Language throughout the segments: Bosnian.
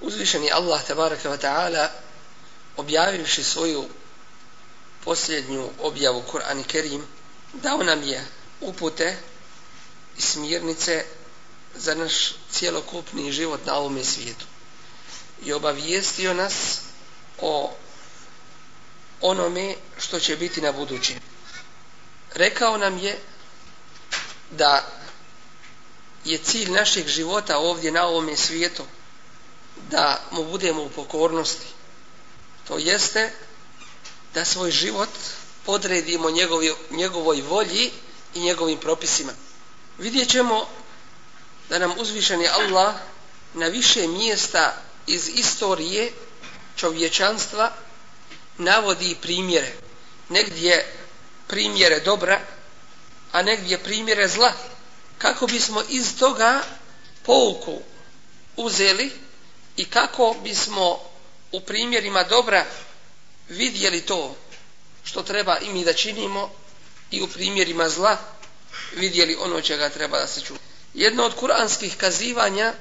uzvišeni Allah tabaraka wa ta'ala objavivši svoju posljednju objavu Kur'an i Kerim dao nam je upute i smjernice za naš cijelokupni život na ovome svijetu i obavijestio nas o onome što će biti na budući. Rekao nam je da je cilj našeg života ovdje na ovome svijetu da mu budemo u pokornosti. To jeste da svoj život podredimo njegovi, njegovoj volji i njegovim propisima. Vidjet ćemo da nam uzvišeni Allah na više mjesta iz istorije čovječanstva navodi primjere. Negdje primjere dobra, a negdje primjere zla. Kako bismo iz toga pouku uzeli i kako bismo u primjerima dobra vidjeli to što treba i mi da činimo i u primjerima zla vidjeli ono čega treba da se čuje. Jedno od kuranskih kazivanja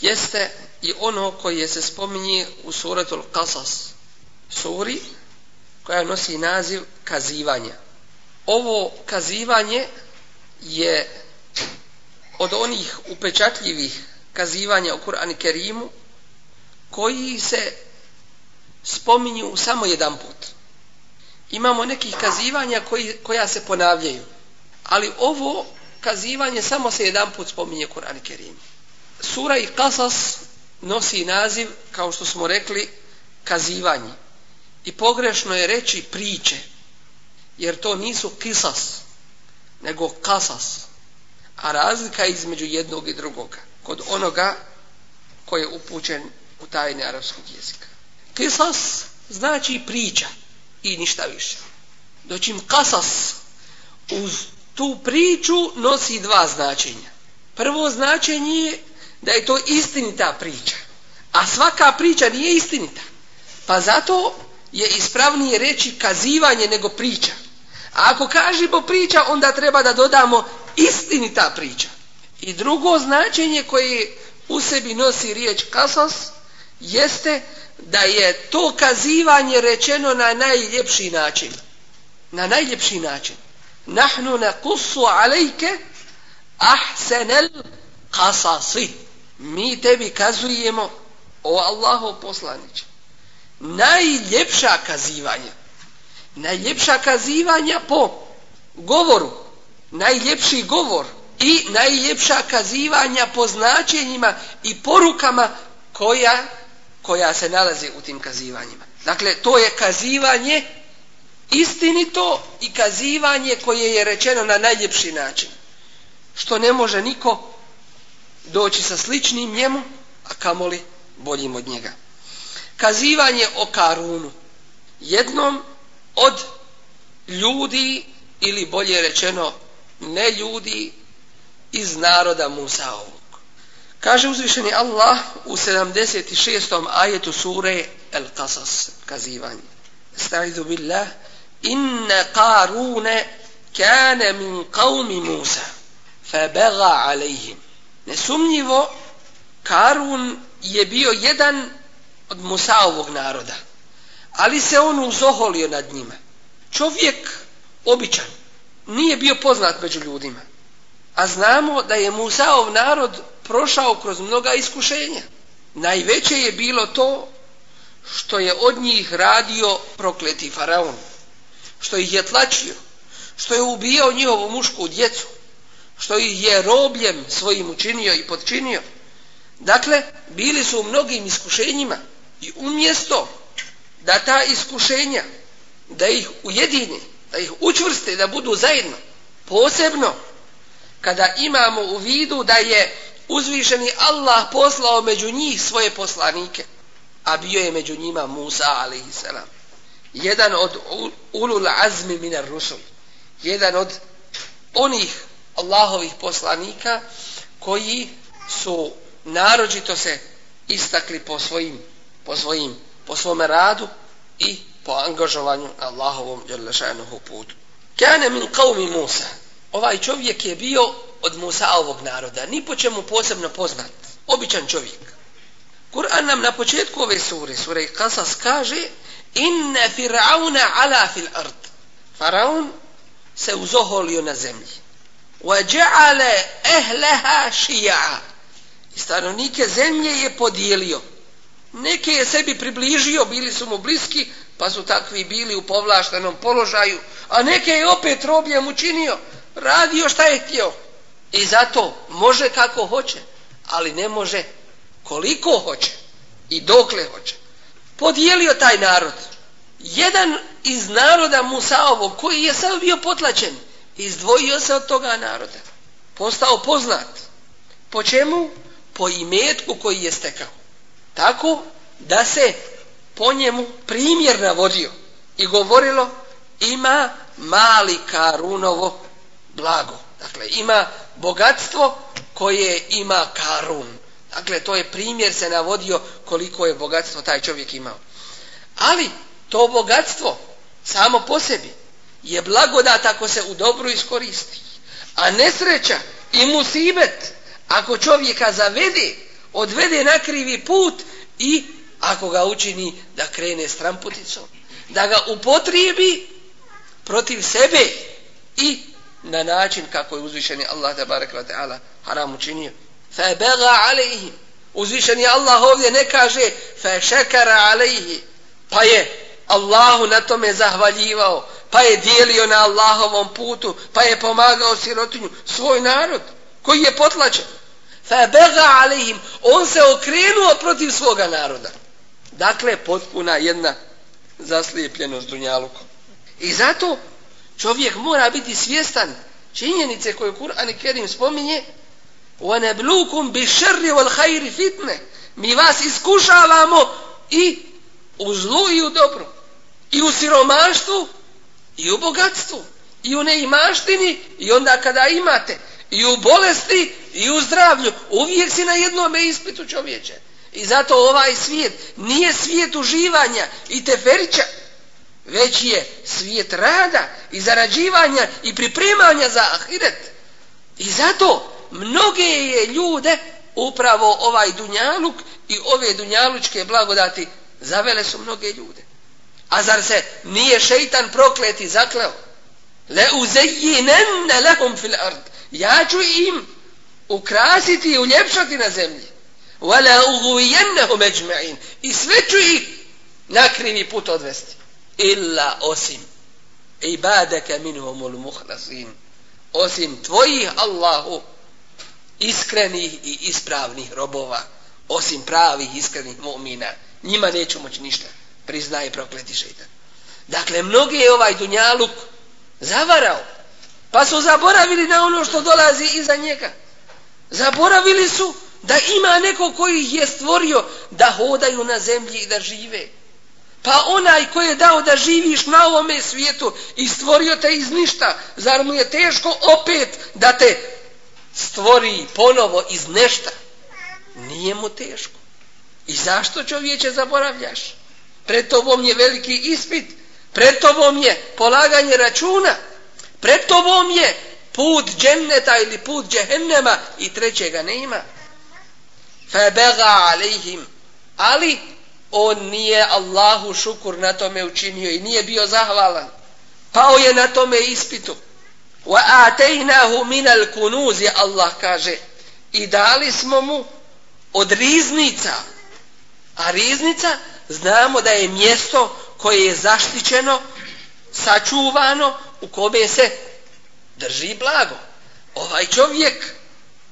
jeste i ono koje se spominje u suratul Qasas, suri koja nosi naziv kazivanja. Ovo kazivanje je od onih upečatljivih kazivanja u Kur'an Kerimu koji se spominju samo jedan put. Imamo nekih kazivanja koji, koja se ponavljaju, ali ovo kazivanje samo se jedan put spominje u Kur'an Kerim. Sura i Kasas nosi naziv, kao što smo rekli, kazivanje. I pogrešno je reći priče, jer to nisu kisas, nego kasas. A razlika je između jednog i drugog, kod onoga koji je upućen u tajne arapskog jezika. Kisas znači priča i ništa više. Doćim kasas uz tu priču nosi dva značenja. Prvo značenje je da je to istinita priča. A svaka priča nije istinita. Pa zato je ispravnije reći kazivanje nego priča. A ako kažemo priča, onda treba da dodamo istinita priča. I drugo značenje koje u sebi nosi riječ kasas, jeste da je to kazivanje rečeno na najljepši način. Na najljepši način. Nahnu na kusu alejke ahsenel kasasi mi tebi kazujemo o Allahov poslaniće najljepša kazivanja najljepša kazivanja po govoru najljepši govor i najljepša kazivanja po značenjima i porukama koja koja se nalaze u tim kazivanjima dakle to je kazivanje istinito i kazivanje koje je rečeno na najljepši način što ne može niko doći sa sličnim njemu, a kamoli boljim od njega. Kazivanje o Karunu. Jednom od ljudi, ili bolje rečeno ne ljudi, iz naroda Musaovog. Kaže uzvišeni Allah u 76. ajetu sure El Qasas, kazivanje. Sta'idu billah, inne Karune kane min qavmi Musa, fa bega alejhim Nesumnjivo, Karun je bio jedan od Musaovog naroda, ali se on uzoholio nad njima. Čovjek običan, nije bio poznat među ljudima, a znamo da je Musaov narod prošao kroz mnoga iskušenja. Najveće je bilo to što je od njih radio prokleti faraon, što ih je tlačio, što je ubijao njihovu mušku djecu, što ih je robljem svojim učinio i podčinio. Dakle, bili su u mnogim iskušenjima i umjesto da ta iskušenja, da ih ujedini, da ih učvrste, da budu zajedno, posebno kada imamo u vidu da je uzvišeni Allah poslao među njih svoje poslanike, a bio je među njima Musa a.s. Jedan od ulul azmi minar rusul, jedan od onih Allahovih poslanika koji su naročito se istakli po svojim po svojim po svome radu i po angažovanju Allahovom djelašanuhu putu. Kane min qavmi Musa. Ovaj čovjek je bio od Musa ovog naroda. Ni po čemu posebno poznat. Običan čovjek. Kur'an nam na početku ove sure, sure Kasas kaže inne fir'auna ala fil ard. Faraon se uzoholio na zemlji. Wa ja'ala ahlaha shi'a. Stanovnike zemlje je podijelio. Neke je sebi približio, bili su mu bliski, pa su takvi bili u povlaštenom položaju, a neke je opet robljem učinio, radio šta je htio. I zato može kako hoće, ali ne može koliko hoće i dokle hoće. Podijelio taj narod. Jedan iz naroda Musaovog, koji je sad bio potlačen, izdvojio se od toga naroda. Postao poznat. Po čemu? Po imetku koji je stekao. Tako da se po njemu primjer navodio i govorilo ima mali karunovo blago. Dakle, ima bogatstvo koje ima karun. Dakle, to je primjer se navodio koliko je bogatstvo taj čovjek imao. Ali, to bogatstvo samo po sebi je blagodat ako se u dobru iskoristi. A nesreća i musibet ako čovjeka zavede, odvede na krivi put i ako ga učini da krene stramputicom. Da ga upotrijebi protiv sebe i na način kako je uzvišeni Allah te barek wa ta'ala haram učinio. Fa baga alejhim. Uzvišeni Allah ovdje ne kaže fa šekara alejhi. Pa je Allahu na tome zahvaljivao. Pa je dijelio na Allahovom putu. Pa je pomagao sirotinju. Svoj narod koji je potlačen. Fa baga alejhim. On se okrenuo protiv svoga naroda. Dakle, potpuna jedna zaslijepljenost dunjalukom. I zato čovjek mora biti svjestan činjenice koje Kur'an i Kerim spominje وَنَبْلُوكُمْ بِشَرِّ وَالْحَيْرِ fitne Mi vas iskušavamo i u zlu i u dobru. I u siromaštvu i u bogatstvu. I u neimaštini i onda kada imate. I u bolesti i u zdravlju. Uvijek si na jednom ispitu čovječe. I zato ovaj svijet nije svijet uživanja i teferića, već je svijet rada i zarađivanja i pripremanja za ahiret. I zato mnoge je ljude upravo ovaj dunjaluk i ove dunjalučke blagodati zavele su mnoge ljude. A zar se nije šeitan prokleti zakleo? Le uzejinenne lehum fil ard. Ja ću im ukrasiti i uljepšati na zemlji. Wala ughwiyannahum ajma'in. I sve ću ih na krivi put odvesti. Illa osim ibadaka minhumul mukhlasin. Osim tvojih Allahu iskrenih i ispravnih robova. Osim pravih iskrenih mu'mina. Njima neću moći ništa. Priznaje prokleti šeitan. Dakle, mnogi je ovaj dunjaluk zavarao. Pa su zaboravili na ono što dolazi iza njega. Zaboravili su da ima neko koji ih je stvorio da hodaju na zemlji i da žive. Pa onaj koji je dao da živiš na ovome svijetu i stvorio te iz ništa, zar mu je teško opet da te stvori ponovo iz nešta? Nije mu teško. I zašto čovječe zaboravljaš? Pred tobom je veliki ispit, pred tobom je polaganje računa, pred tobom je put dženneta ili put džehennema i trećega ne ima febega alejhim ali on nije Allahu šukur na tome učinio i nije bio zahvalan. Pao je na tome ispitu. Wa atejnahu minal kunuzi Allah kaže. I dali smo mu od riznica. A riznica znamo da je mjesto koje je zaštićeno sačuvano u kome se drži blago. Ovaj čovjek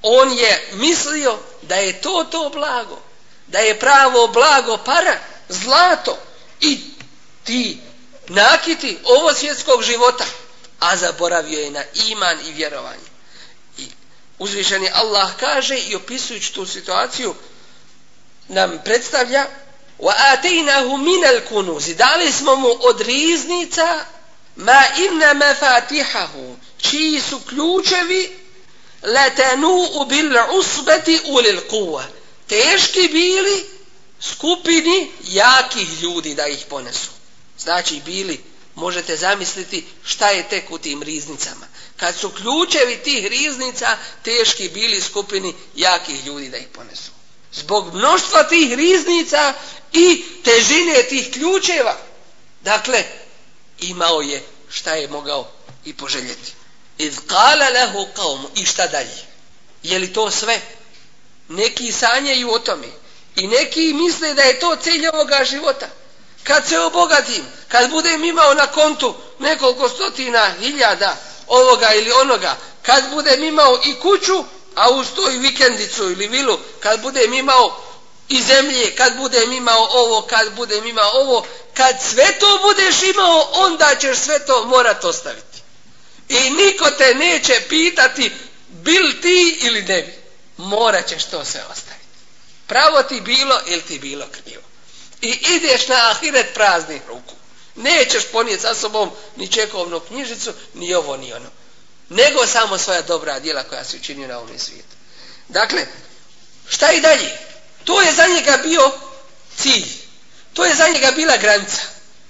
on je mislio da je to to blago, da je pravo blago para, zlato i ti nakiti ovo svjetskog života, a zaboravio je na iman i vjerovanje. I uzvišeni Allah kaže i opisujući tu situaciju nam predstavlja wa atainahu min al-kunuz dali smo mu od riznica ma inna mafatihahu čiji su ključevi letenu bil usbeti ulil kuva. Teški bili skupini jakih ljudi da ih ponesu. Znači bili, možete zamisliti šta je tek u tim riznicama. Kad su ključevi tih riznica teški bili skupini jakih ljudi da ih ponesu. Zbog mnoštva tih riznica i težine tih ključeva. Dakle, imao je šta je mogao i poželjeti. Iz kala lehu kaumu. I šta dalje? Je li to sve? Neki sanjaju o tome. I neki misle da je to cilj ovoga života. Kad se obogatim, kad budem imao na kontu nekoliko stotina hiljada ovoga ili onoga, kad budem imao i kuću, a uz to i vikendicu ili vilu, kad budem imao i zemlje, kad budem imao ovo, kad budem imao ovo, kad sve to budeš imao, onda ćeš sve to morat ostaviti. I niko te neće pitati bil ti ili ne bi. Morat ćeš to sve ostaviti. Pravo ti bilo ili ti bilo krivo. I ideš na ahiret praznih ruku. Nećeš ponijeti sa sobom ni čekovnu knjižicu, ni ovo, ni ono. Nego samo svoja dobra djela koja se učinio na ovom svijetu. Dakle, šta i dalje? To je za njega bio cilj. To je za njega bila granica.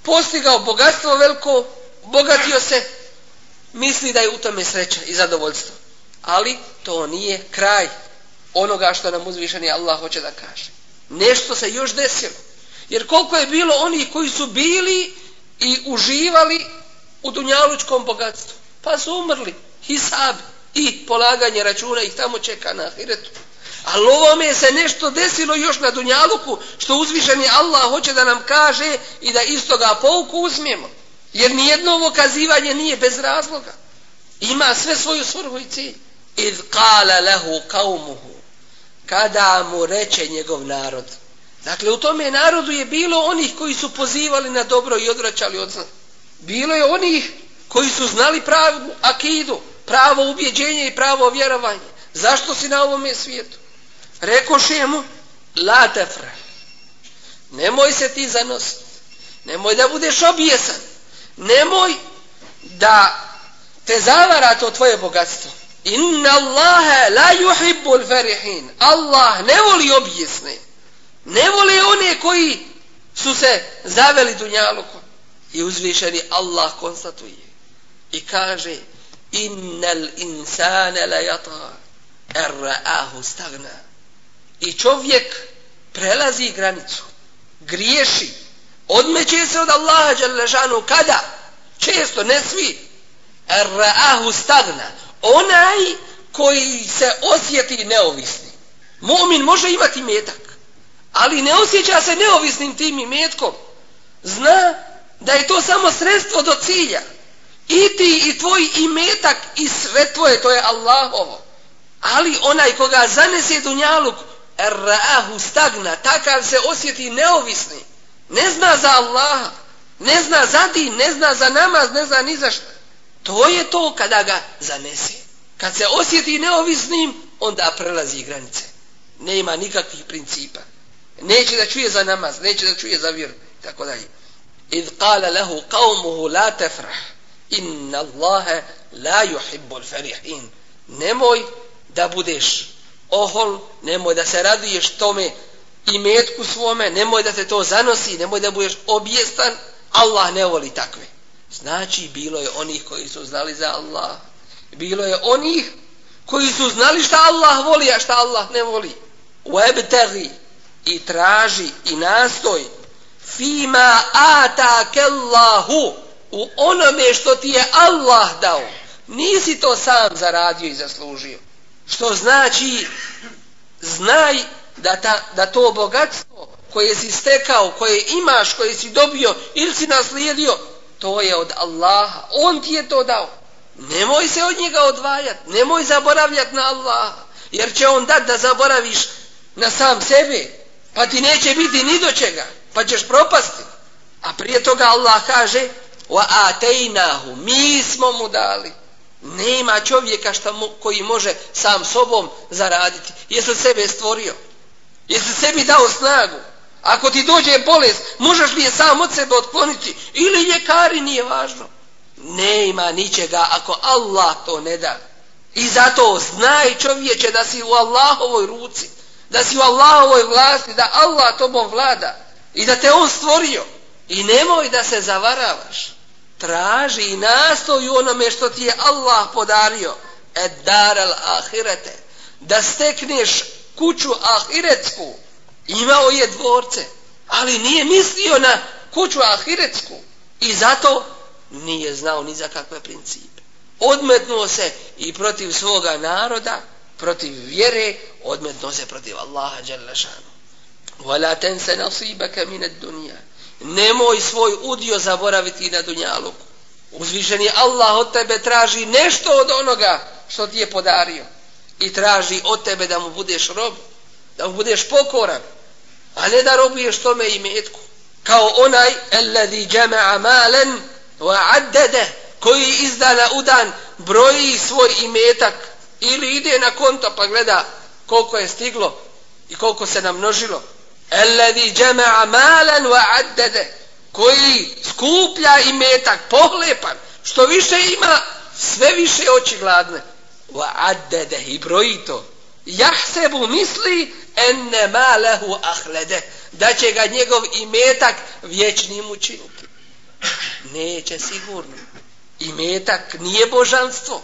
Postigao bogatstvo veliko, bogatio se, misli da je u tome sreća i zadovoljstvo. Ali to nije kraj onoga što nam uzvišeni Allah hoće da kaže. Nešto se još desilo. Jer koliko je bilo oni koji su bili i uživali u dunjalučkom bogatstvu. Pa su umrli. Hisab i polaganje računa ih tamo čeka na ahiretu. Ali ovome se nešto desilo još na Dunjaluku, što uzvišeni Allah hoće da nam kaže i da iz toga pouku uzmijemo. Jer nijedno ovo kazivanje nije bez razloga. Ima sve svoju svrhu i cilj. Id kala lehu kaumuhu. Kada mu reče njegov narod. Dakle, u tome narodu je bilo onih koji su pozivali na dobro i odvraćali od zna. Bilo je onih koji su znali pravu akidu, pravo ubjeđenje i pravo vjerovanje. Zašto si na ovome svijetu? rekoše mu la tefra. nemoj se ti zanositi nemoj da budeš obijesan. nemoj da te zavara to tvoje bogatstvo inna Allahe la yuhibbul farihin. Allah ne voli objesne ne voli one koji su se zaveli dunjalukom i uzvišeni Allah konstatuje i kaže innal insane la yata erra'ahu stagna I čovjek prelazi granicu, griješi, odmeće se od Allaha Đalešanu, kada? Često, ne svi. Ra'ahu stagna. Onaj koji se osjeti neovisni. Mumin može imati metak, ali ne osjeća se neovisnim tim imetkom. Zna da je to samo sredstvo do cilja. I ti i tvoj imetak i sve tvoje, to je Allahovo. Ali onaj koga zanese dunjaluk, ra'ahu stagna, takav se osjeti neovisni, ne zna za Allaha, ne zna za din, ne zna za namaz, ne zna ni za šta. To je to kada ga zanese. Kad se osjeti neovisnim, onda prelazi granice. Nema nikakvih principa. Neće da čuje za namaz, neće da čuje za vjeru, tako dalje. Idh kala lehu qavmuhu la tefrah, inna Allahe la yuhibbul farihin. Nemoj da budeš ohol, nemoj da se raduješ tome i metku svome, nemoj da te to zanosi, nemoj da budeš objestan, Allah ne voli takve. Znači, bilo je onih koji su znali za Allah. Bilo je onih koji su znali šta Allah voli, a šta Allah ne voli. Webteri i traži i nastoj fima atake Allahu u onome što ti je Allah dao. Nisi to sam zaradio i zaslužio. Što znači, znaj da, ta, da to bogatstvo koje si stekao, koje imaš, koje si dobio ili si naslijedio, to je od Allaha. On ti je to dao. Nemoj se od njega odvajat, Nemoj zaboravljat na Allaha. Jer će on dat da zaboraviš na sam sebe. Pa ti neće biti ni do čega. Pa ćeš propasti. A prije toga Allah kaže wa atejnahu. Mi smo mu dali. Nema čovjeka šta mo, koji može sam sobom zaraditi. Jesi li sebe stvorio? Jesi li sebi dao snagu? Ako ti dođe bolest, možeš li je sam od sebe otkloniti? Ili ljekari, nije važno. Nema ničega ako Allah to ne da. I zato znaj čovječe da si u Allahovoj ruci. Da si u Allahovoj vlasti, da Allah tobom vlada. I da te on stvorio. I nemoj da se zavaravaš traži i nastoji onome što ti je Allah podario et dar al ahirete da stekneš kuću ahiretsku. Imao je dvorce, ali nije mislio na kuću ahiretsku. I zato nije znao ni za kakve principe. Odmetnuo se i protiv svoga naroda, protiv vjere, odmetnuo se protiv Allaha Đalešanu. Vala ten se nasibaka minet dunija. Nemoj svoj udio zaboraviti na dunjaluku. Uzvišeni Allah od tebe traži nešto od onoga što ti je podario. I traži od tebe da mu budeš rob, da mu budeš pokoran, a ne da robuješ tome i metku. Kao onaj, alladhi jama'a malen wa addade, koji iz udan broji svoj imetak ili ide na konto pa gleda koliko je stiglo i koliko se namnožilo. Alladhi jama'a malen wa addade, koji skuplja imetak, pohlepan, što više ima, sve više oči gladne. Wa addade i broji to. Jahsebu misli enne ma lehu ahlede, da će ga njegov imetak vječnim učiniti. Neće sigurno. Imetak nije božanstvo,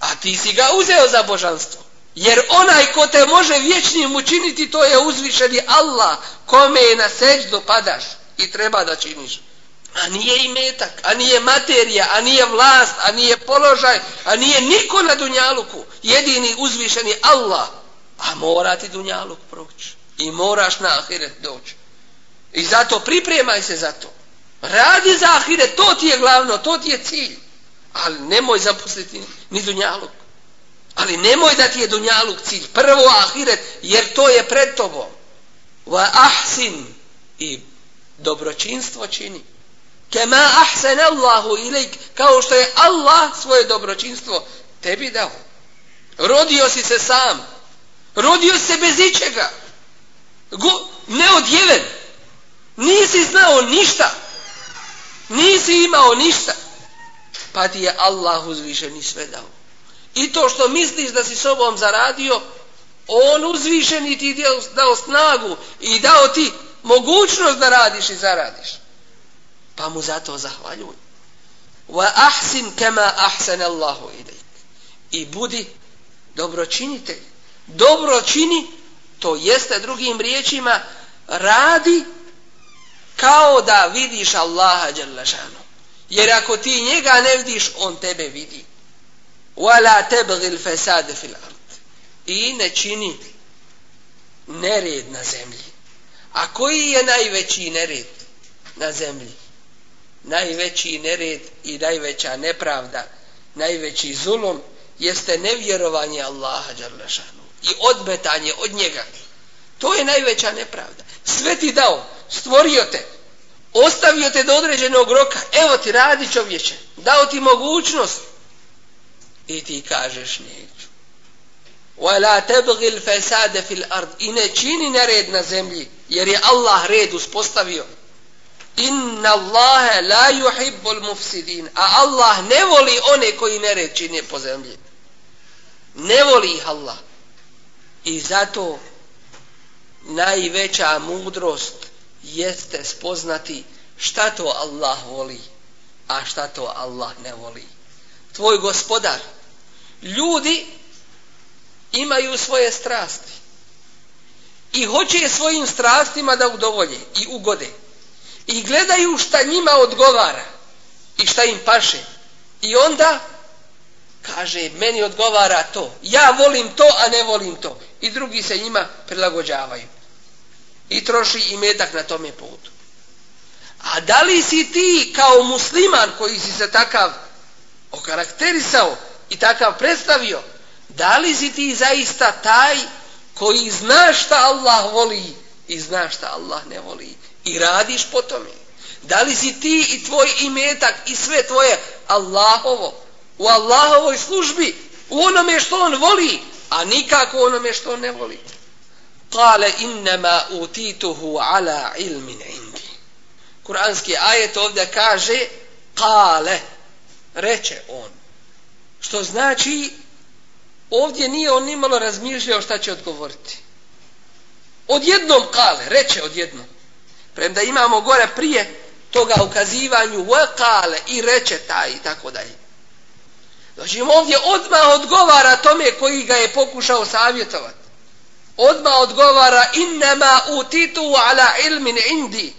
a ti si ga uzeo za božanstvo. Jer onaj ko te može vječnim učiniti, to je uzvišeni Allah, kome je na seđu padaš i treba da činiš. A nije imetak, a nije materija, a nije vlast, a nije položaj, a nije niko na dunjaluku. Jedini uzvišeni Allah. A mora ti dunjaluk proći. I moraš na ahiret doći. I zato pripremaj se za to. Radi za ahiret, to ti je glavno, to ti je cilj. Ali nemoj zapustiti ni dunjaluk. Ali nemoj da ti je dunjaluk cilj. Prvo ahiret, jer to je pred tobom. Va ahsin i dobročinstvo čini. Kema ahsen Allahu ilik, kao što je Allah svoje dobročinstvo tebi dao. Rodio si se sam. Rodio si se bez ičega. Go, neodjeven. Nisi znao ništa. Nisi imao ništa. Pa ti je Allah uzvišeni sve dao. I to što misliš da si sobom zaradio, on uzvišeni ti dao snagu i dao ti mogućnost da radiš i zaradiš. Pa mu zato zahvaljuj. Wa ahsin kama ahsan Allahu ilaik. I budi dobročinitelj. Dobro čini, to jeste drugim riječima, radi kao da vidiš Allaha Đerlašanu. Jer ako ti njega ne vidiš, on tebe vidi. Wala tebgil fesade fil ard. I ne čini nered na zemlji. A koji je najveći nered na zemlji? Najveći nered i najveća nepravda, najveći zulum jeste nevjerovanje Allaha dželašanu i odmetanje od njega. To je najveća nepravda. Sve ti dao, stvorio te, ostavio te do određenog roka, evo ti radi čovječe, dao ti mogućnost i ti kažeš neću. وَلَا تَبْغِ الْفَسَادَ فِي الْأَرْضِ I ne čini nered na zemlji, jer je Allah red uspostavio. Inna Allahe la yuhibbul mufsidin. A Allah ne voli one koji ne reči ne po zemlji. Ne voli ih Allah. I zato najveća mudrost jeste spoznati šta to Allah voli, a šta to Allah ne voli. Tvoj gospodar, ljudi imaju svoje strasti i hoće svojim strastima da udovolje i ugode i gledaju šta njima odgovara i šta im paše. I onda kaže meni odgovara to. Ja volim to a ne volim to. I drugi se njima prilagođavaju. I troši i metak na tome putu. A da li si ti kao musliman koji si se takav okarakterisao i takav predstavio da li si ti zaista taj koji zna šta Allah voli i zna šta Allah ne voli? I radiš po tome da li si ti i tvoj imetak i sve tvoje Allahovo u Allahovoj službi, u onome što on voli, a nikako u onome što on ne voli. Kale innama utituhu ala ilmin indi. Kur'anski ajet ovdje kaže kale, reče on. Što znači, ovdje nije on nimalo razmišljao šta će odgovoriti. Odjednom kale, reče odjednom. Premda imamo gore prije toga ukazivanju, kale i reče taj i tako dalje. Znači ovdje odmah odgovara tome koji ga je pokušao savjetovati. odma odgovara innama utitu ala ilmin indi.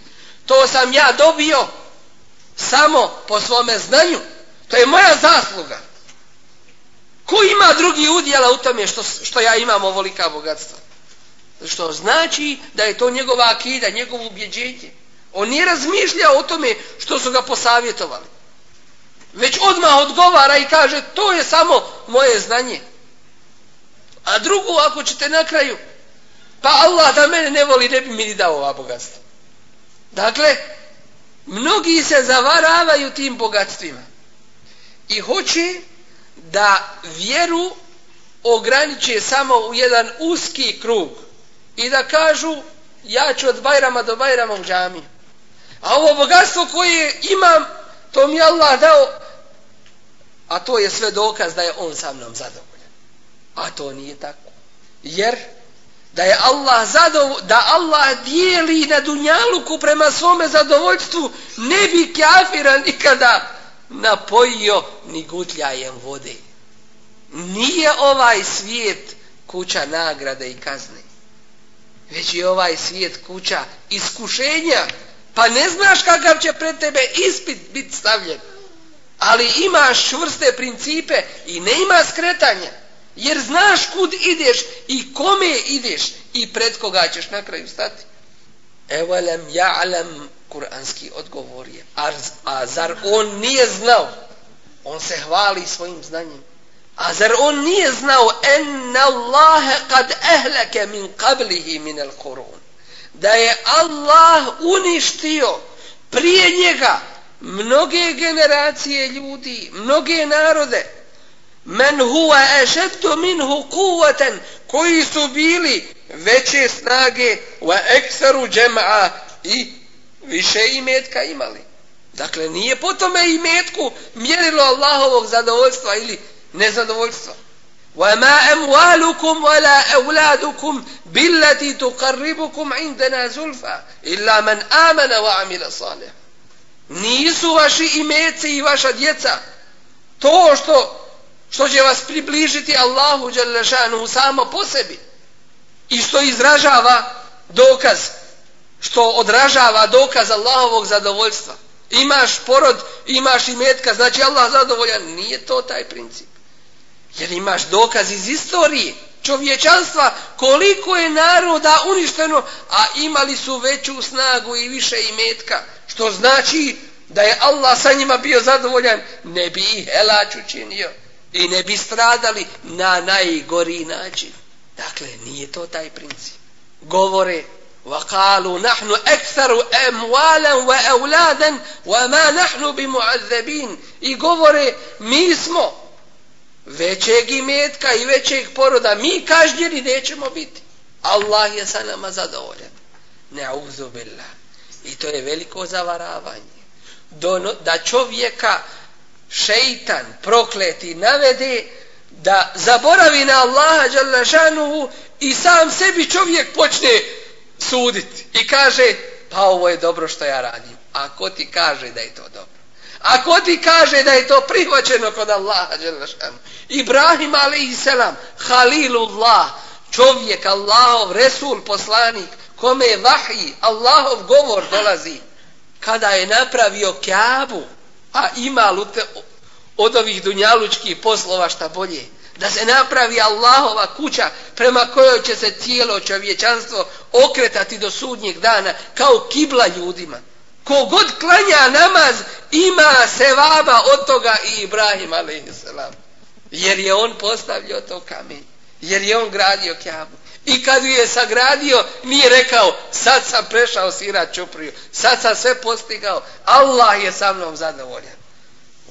To sam ja dobio samo po svome znanju. To je moja zasluga. Ko ima drugi udjela u tome što, što ja imam ovolika bogatstva? Što znači da je to njegova akida, njegovo ubjeđenje. On nije razmišljao o tome što su ga posavjetovali. Već odmah odgovara i kaže to je samo moje znanje. A drugo ako ćete na kraju pa Allah da mene ne voli ne bi mi ni dao ova bogatstva. Dakle, mnogi se zavaravaju tim bogatstvima i hoće da vjeru ograniče samo u jedan uski krug i da kažu ja ću od Bajrama do Bajrama u džamiju. A ovo bogatstvo koje imam, to mi Allah dao, a to je sve dokaz da je on sa mnom zadovoljan. A to nije tako. Jer da je Allah zadov, da Allah dijeli na dunjaluku prema svome zadovoljstvu, ne bi kafira nikada napojio ni gutljajem vode. Nije ovaj svijet kuća nagrade i kazne. Već je ovaj svijet kuća iskušenja. Pa ne znaš kakav će pred tebe ispit biti stavljen. Ali imaš čvrste principe i ne ima skretanja. Jer znaš kud ideš i kome ideš i pred koga ćeš na kraju stati. Evo lem ja'lem kuranski odgovor je. A, a zar on nije znao? On se hvali svojim znanjem. A zar on nije znao en Allah kad ehleke min qablihi min al qurun. Da je Allah uništio prije njega mnoge generacije ljudi, mnoge narode men huwa ashaddu minhu quwwatan koji su bili veće snage wa aktharu jam'a i više imetka imali dakle nije po tome imetku mjerilo Allahovog zadovoljstva ili nezadovoljstva وما أموالكم ولا أولادكم بالتي تقربكم عندنا زلفى إلا من آمن وعمل صالح nisu vaši imeci i vaša djeca to što što će vas približiti Allahu Đalešanu samo po sebi i što izražava dokaz što odražava dokaz Allahovog zadovoljstva imaš porod, imaš i metka znači Allah zadovoljan, nije to taj princip jer imaš dokaz iz istorije čovječanstva koliko je naroda uništeno a imali su veću snagu i više imetka što znači da je Allah sa njima bio zadovoljan ne bi ih helač učinio i ne bi stradali na najgori način. Dakle, nije to taj princip. Govore, وقالوا نحن أكثر أموالا وأولادا وما نحن بمعذبين i govore mi smo većeg imetka i većeg poroda mi kažnjeni nećemo biti. Allah je sa nama zadovoljan. Ne'udhu billah. I to je veliko zavaravanje. Do, da čovjeka šeitan prokleti navede da zaboravi na Allaha Đalešanuhu i sam sebi čovjek počne suditi. I kaže pa ovo je dobro što ja radim. A ko ti kaže da je to dobro a ko ti kaže da je to prihvaćeno kod Allaha Đelešanu, Ibrahim a.s. Halilullah čovjek Allahov Resul poslanik kome je vahij Allahov govor dolazi kada je napravio kjabu a ima lute, od ovih dunjalučkih poslova šta bolje. Da se napravi Allahova kuća prema kojoj će se cijelo čovječanstvo okretati do sudnjeg dana kao kibla ljudima. Kogod klanja namaz ima sevaba od toga i Ibrahim a.s. Jer je on postavljao to kamen. Jer je on gradio kjabu. I kad je sagradio, nije rekao, sad sam prešao sira čupriju, sad sam sve postigao, Allah je sa mnom zadovoljan.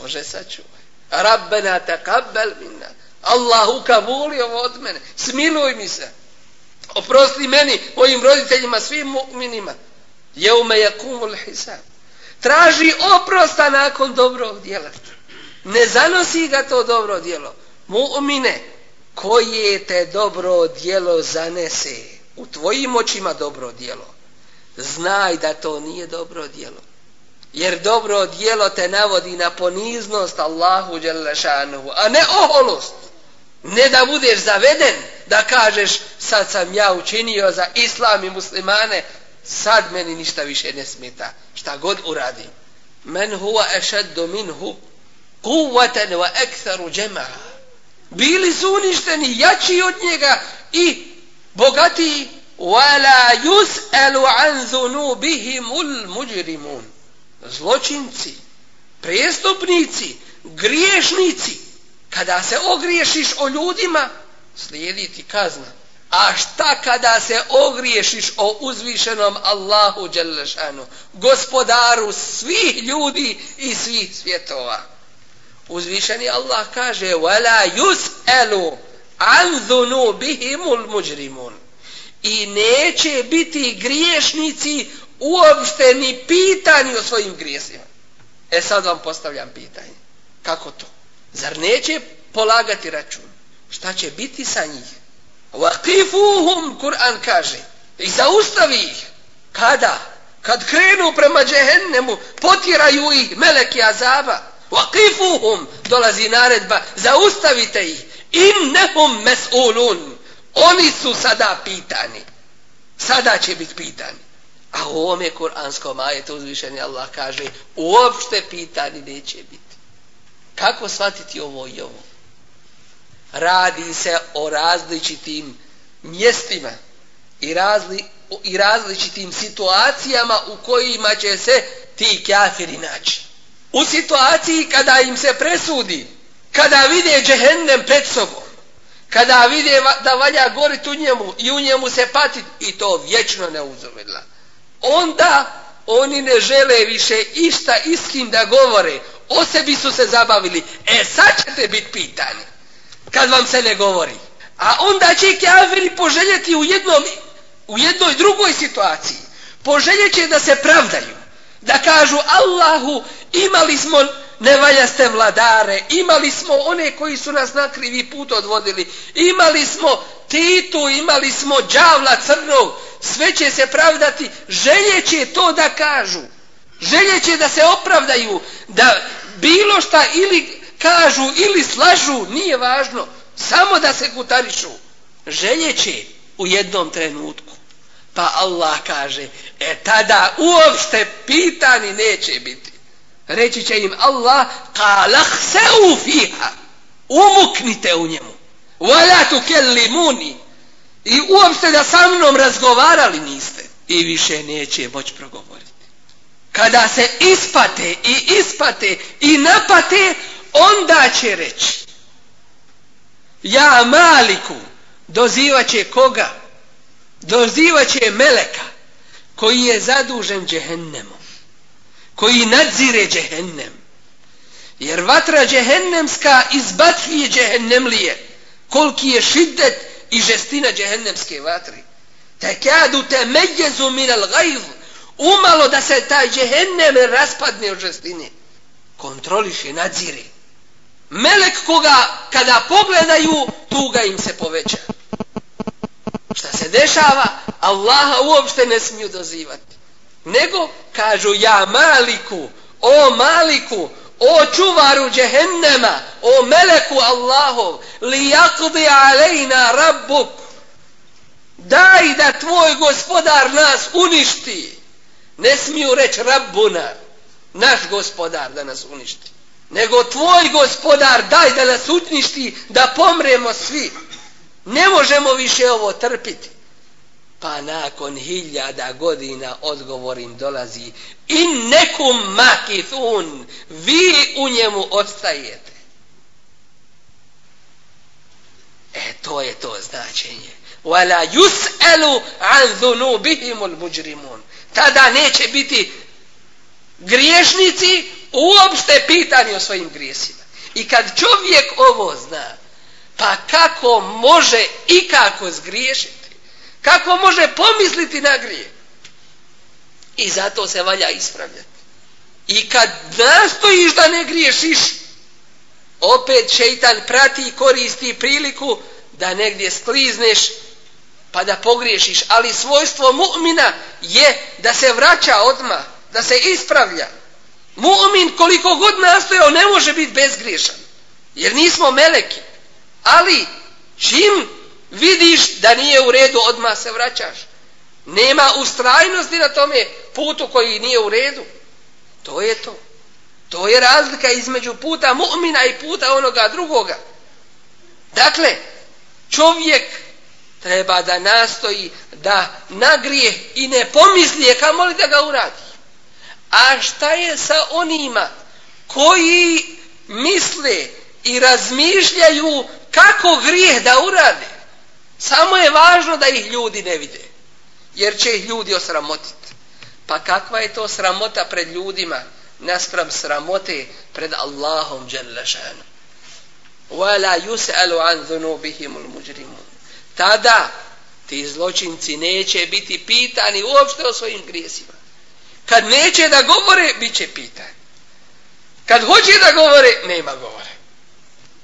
Može sačuvaj. Rabbena taqabbal minna. Allah kabuli ovo od mene. Smiluj mi se. Oprosti meni, mojim roditeljima, svim mu'minima. Jeume je kumul hisab. Traži oprosta nakon dobrog djela. Ne zanosi ga to dobro djelo. Mu'mine, koje te dobro djelo zanese u tvojim očima dobro djelo znaj da to nije dobro djelo jer dobro djelo te navodi na poniznost Allahu Đelešanuhu a ne oholost Ne da budeš zaveden, da kažeš sad sam ja učinio za islam i muslimane, sad meni ništa više ne smeta. Šta god uradim. Men huwa ešeddu minhu kuvatan wa ektharu džema'a. Bili su uništeni, jači od njega i bogatiji. Wala yus'alu an dhunubihimul mujrimun. Zločinci, prestupnici, griješnici, kada se ogriješiš o ljudima, slijedi ti kazna. A šta kada se ogriješiš o uzvišenom Allahu Đelešanu, gospodaru svih ljudi i svih svjetova? Uzvišeni Allah kaže وَلَا يُسْأَلُوا عَنْ ذُنُوبِهِمُ الْمُجْرِمُونَ I neće biti griješnici uopšte ni pitani o svojim grijesima. E sad vam postavljam pitanje. Kako to? Zar neće polagati račun? Šta će biti sa njih? Waqifuhum, Kur'an kaže. I zaustavi ih. Kada? Kad krenu prema džehennemu, potiraju ih meleki azaba. Waqifuhum, dolazi naredba, zaustavite ih. Innehum mes'ulun. Oni su sada pitani. Sada će biti pitani. A u ovome kuranskom ajetu uzvišeni Allah kaže uopšte pitani neće biti. Kako shvatiti ovo i ovo? Radi se o različitim mjestima i, razli, i različitim situacijama u kojima će se ti kafiri naći. U situaciji kada im se presudi, kada vide džehennem pred sobom, kada vide da valja gorit u njemu i u njemu se patit i to vječno ne uzumila onda oni ne žele više išta iskim da govore. O sebi su se zabavili. E, sad ćete biti pitani. Kad vam se ne govori. A onda će kafiri poželjeti u, jednom, u jednoj drugoj situaciji. Poželjeće da se pravdaju. Da kažu Allahu imali smo nevaljaste vladare, imali smo one koji su nas na krivi put odvodili, imali smo Titu, imali smo đavla crnog, sve će se pravdati, željeće to da kažu, željeće da se opravdaju, da bilo šta ili kažu ili slažu, nije važno, samo da se kutarišu, željeće u jednom trenutku. Pa Allah kaže, e tada uopšte pitani neće biti. Reći će im Allah, kalah se ufiha, umuknite u njemu. Vala tukellimuni. I uopšte da sa mnom razgovarali niste. I više neće moć progovoriti. Kada se ispate i ispate i napate, onda će reći. Ja maliku dozivaće koga? Dozivaće meleka koji je zadužen džehennemom. Koji nadzire džehennem. Jer vatra džehennemska izbacuje džehennemlije koliki je šiddet i žestina džehennemske vatri. Tekadu te međezu minal gajv, umalo da se taj džehennem raspadne od žestine. Kontroliše, nadzire. Melek koga kada pogledaju, tuga im se poveća. Šta se dešava, Allaha uopšte ne smiju dozivati. Nego kažu ja maliku, o maliku, o čuvaru džehennema, o meleku Allahov, li jakdi alejna rabbuk, daj da tvoj gospodar nas uništi. Ne smiju reći rabbuna, naš gospodar da nas uništi. Nego tvoj gospodar daj da nas utništi, da pomremo svi. Ne možemo više ovo trpiti. Pa nakon hiljada godina odgovor im dolazi. In nekum makithun, vi u njemu ostajete. E, to je to značenje. Wala yus'alu an dhunubihimul mujrimun. Tada neće biti griješnici uopšte pitanje o svojim grijesima. I kad čovjek ovo zna, pa kako može i kako zgriješiti? Kako može pomisliti na grije? I zato se valja ispravljati. I kad nastojiš da ne griješiš, opet šeitan prati i koristi priliku da negdje sklizneš pa da pogriješiš. Ali svojstvo mu'mina je da se vraća odma, da se ispravlja. Mu'min koliko god nastojao ne može biti bezgriješan. Jer nismo meleki. Ali, čim vidiš da nije u redu, odmah se vraćaš. Nema ustrajnosti na tome putu koji nije u redu. To je to. To je razlika između puta mu'mina i puta onoga drugoga. Dakle, čovjek treba da nastoji da nagrije i ne pomisli je kamoli da ga uradi. A šta je sa onima koji misle i razmišljaju kako grijeh da urade? Samo je važno da ih ljudi ne vide. Jer će ih ljudi osramotiti. Pa kakva je to sramota pred ljudima naspram sramote pred Allahom Đelešanu? وَلَا yus'alu an ذُنُوبِهِمُ الْمُجْرِمُونَ Tada ti zločinci neće biti pitani uopšte o svojim grijesima. Kad neće da govore, bit će pitan. Kad hoće da govore, nema govore.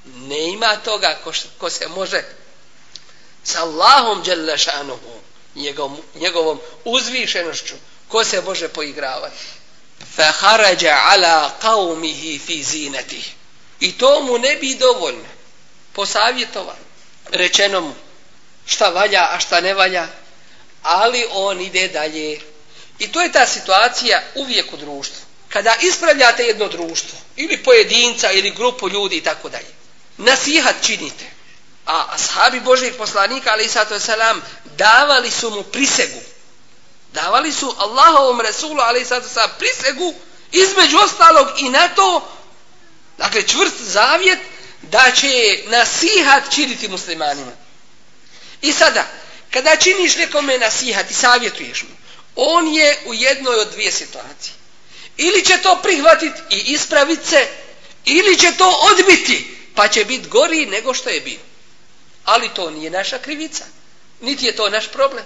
Ne ima toga ko, ko se može sa Allahom Đelešanuhu, njegov, njegovom uzvišenošću, ko se može poigravati. Fa harađa ala qavmihi fi zinati. I to mu ne bi dovoljno. Posavjetovan. Rečeno mu šta valja, a šta ne valja. Ali on ide dalje. I to je ta situacija uvijek u društvu. Kada ispravljate jedno društvo, ili pojedinca, ili grupu ljudi i tako dalje, nasihat činite. A ashabi Božih poslanika, ali i sato selam, davali su mu prisegu. Davali su Allahovom Resulu, ali i sato selam, prisegu, između ostalog i na to, dakle čvrst zavjet, da će nasihat činiti muslimanima. I sada, kada činiš nekome nasihat i savjetuješ mu, on je u jednoj od dvije situacije. Ili će to prihvatiti i ispraviti se, ili će to odbiti, pa će biti gori nego što je bio. Ali to nije naša krivica, niti je to naš problem.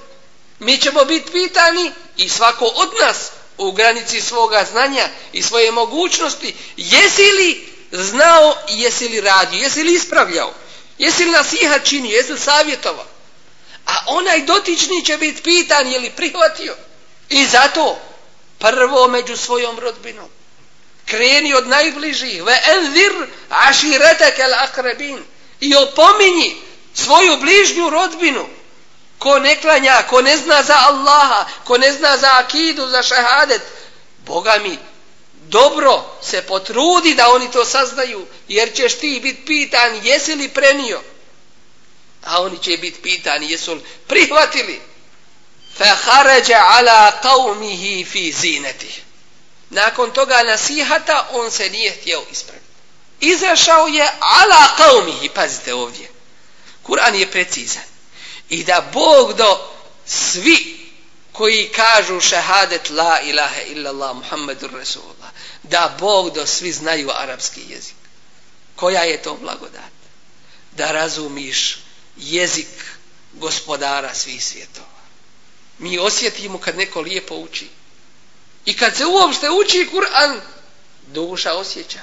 Mi ćemo biti pitani i svako od nas u granici svoga znanja i svoje mogućnosti, jesi li znao i jesi li radio, jesi li ispravljao, jesi li nasihat činio, jesi li savjetovao. A onaj dotični će biti pitan je li prihvatio. I zato prvo među svojom rodbinom. Kreni od najbližih. Ve enzir aširetek el akrebin. I opominji svoju bližnju rodbinu. Ko ne klanja, ko ne zna za Allaha, ko ne zna za akidu, za šehadet. Boga mi, dobro se potrudi da oni to saznaju, jer ćeš ti biti pitan jesi li prenio. A oni će biti pitani jesu li prihvatili fa kharaja ala qaumihi fi nakon toga nasihata on se nije htio ispraviti. Izašao je ala qaumihi pazite ovdje. Kur'an je precizan. I da Bog do svi koji kažu šehadet la ilaha illallah muhammedur rasulullah da Bog do svi znaju arapski jezik. Koja je to blagodat? Da razumiš jezik gospodara svih svjetova mi osjetimo kad neko lijepo uči. I kad se uopšte uči Kur'an, duša osjeća.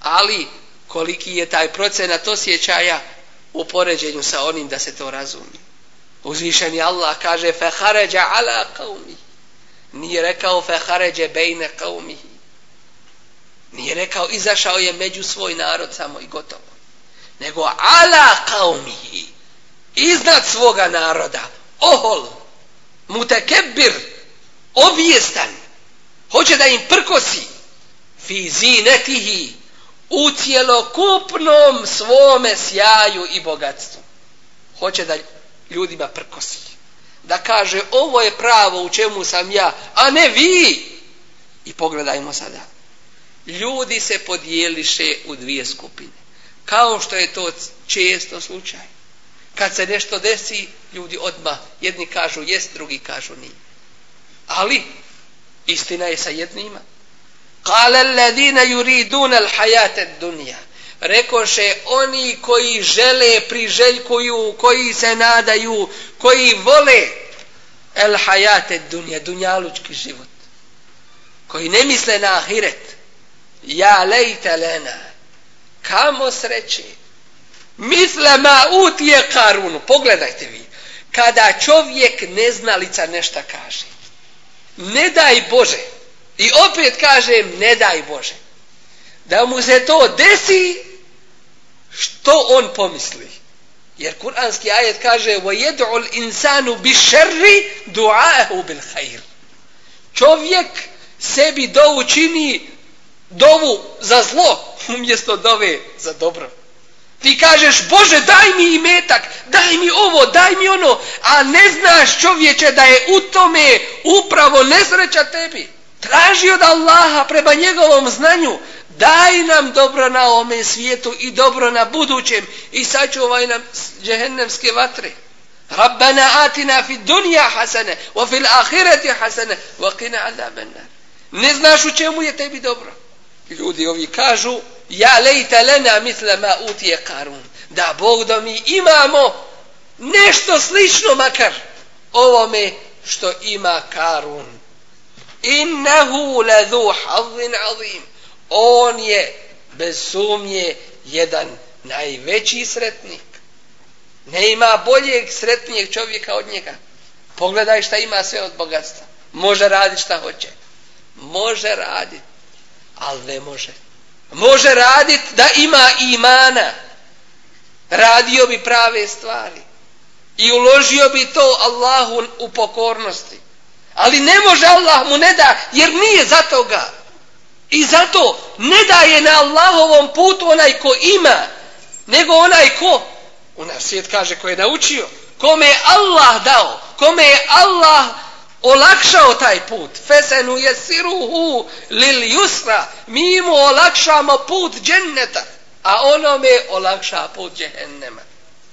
Ali koliki je taj procenat osjećaja u poređenju sa onim da se to razumi. Uzvišeni Allah kaže fehaređa ala qaumi. Nije rekao fehaređe bejne qaumi. Nije rekao izašao je među svoj narod samo i gotovo. Nego ala qaumi. Iznad svoga naroda. Ohol mutekebbir, objestan, hoće da im prkosi, fi zinetihi, u cjelokupnom svome sjaju i bogatstvu. Hoće da ljudima prkosi. Da kaže, ovo je pravo u čemu sam ja, a ne vi. I pogledajmo sada. Ljudi se podijeliše u dvije skupine. Kao što je to često slučaj. Kad se nešto desi, ljudi odma jedni kažu jest, drugi kažu nije. Ali, istina je sa jednima. Kale alladina yuriduna l'hajate dunja. Rekoše oni koji žele, priželjkuju, koji se nadaju, koji vole al-hayata dunja, dunjalučki život. Koji ne misle na ahiret. Ja lejte lena. Kamo sreće misle ma utije karunu. Pogledajte vi. Kada čovjek neznalica nešta kaže. Ne daj Bože. I opet kažem ne daj Bože. Da mu se to desi što on pomisli? Jer kuranski ajet kaže وَيَدْعُ الْإِنسَانُ بِشَرِّ دُعَاهُ بِالْحَيْرِ Čovjek sebi dovu čini dovu za zlo umjesto dove za dobro. Ti kažeš, Bože, daj mi imetak, daj mi ovo, daj mi ono, a ne znaš čovječe da je u tome upravo nesreća tebi. Traži od Allaha prema njegovom znanju, daj nam dobro na ovome svijetu i dobro na budućem i sačuvaj nam džehennemske vatre. Rabbana atina fi dunja hasane, wa fil ahireti hasane, wa qina azabenna. Ne znaš u čemu je tebi dobro. Ljudi ovi kažu, ja lejta lena misle ma utije karun. Da Bog da mi imamo nešto slično makar ovome što ima karun. Innehu ledhu hazin azim. On je bez sumnje jedan najveći sretnik. Ne ima boljeg sretnijeg čovjeka od njega. Pogledaj šta ima sve od bogatstva. Može raditi šta hoće. Može raditi. Ali ne može. Može radit da ima imana. Radio bi prave stvari. I uložio bi to Allahu u pokornosti. Ali ne može Allah mu ne da jer nije za toga. I zato ne daje na Allahovom putu onaj ko ima nego onaj ko u nas svijet kaže ko je naučio kome je Allah dao kome je Allah olakšao taj put. Fesenu jesiruhu lil yusra. Mi mu olakšamo put dženneta. A onome olakša put džehennema.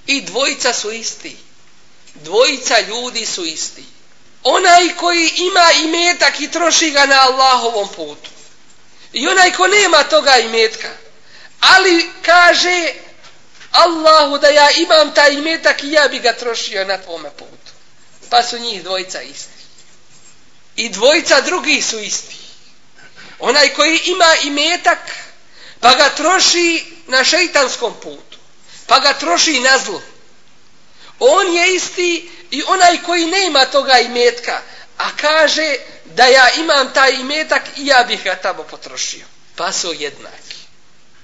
I dvojica su isti. Dvojica ljudi su isti. Onaj koji ima imetak i troši ga na Allahovom putu. I onaj ko nema toga imetka. Ali kaže Allahu da ja imam taj imetak i ja bi ga trošio na tvome putu. Pa su njih dvojica isti i dvojica drugi su isti. Onaj koji ima imetak, pa ga troši na šeitanskom putu, pa ga troši na zlo. On je isti i onaj koji nema toga imetka, a kaže da ja imam taj imetak i ja bih ga tamo potrošio. Pa su jednaki.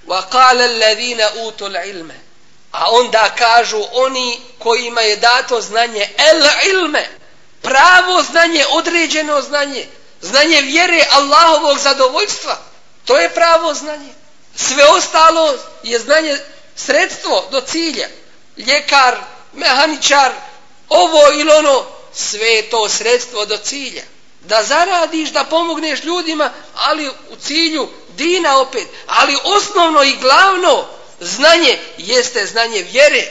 Wa qala alladhina utul ilme. A onda kažu oni kojima je dato znanje el ilme pravo znanje, određeno znanje, znanje vjere Allahovog zadovoljstva, to je pravo znanje. Sve ostalo je znanje sredstvo do cilja. Ljekar, mehaničar, ovo ili ono, sve je to sredstvo do cilja. Da zaradiš, da pomogneš ljudima, ali u cilju dina opet. Ali osnovno i glavno znanje jeste znanje vjere.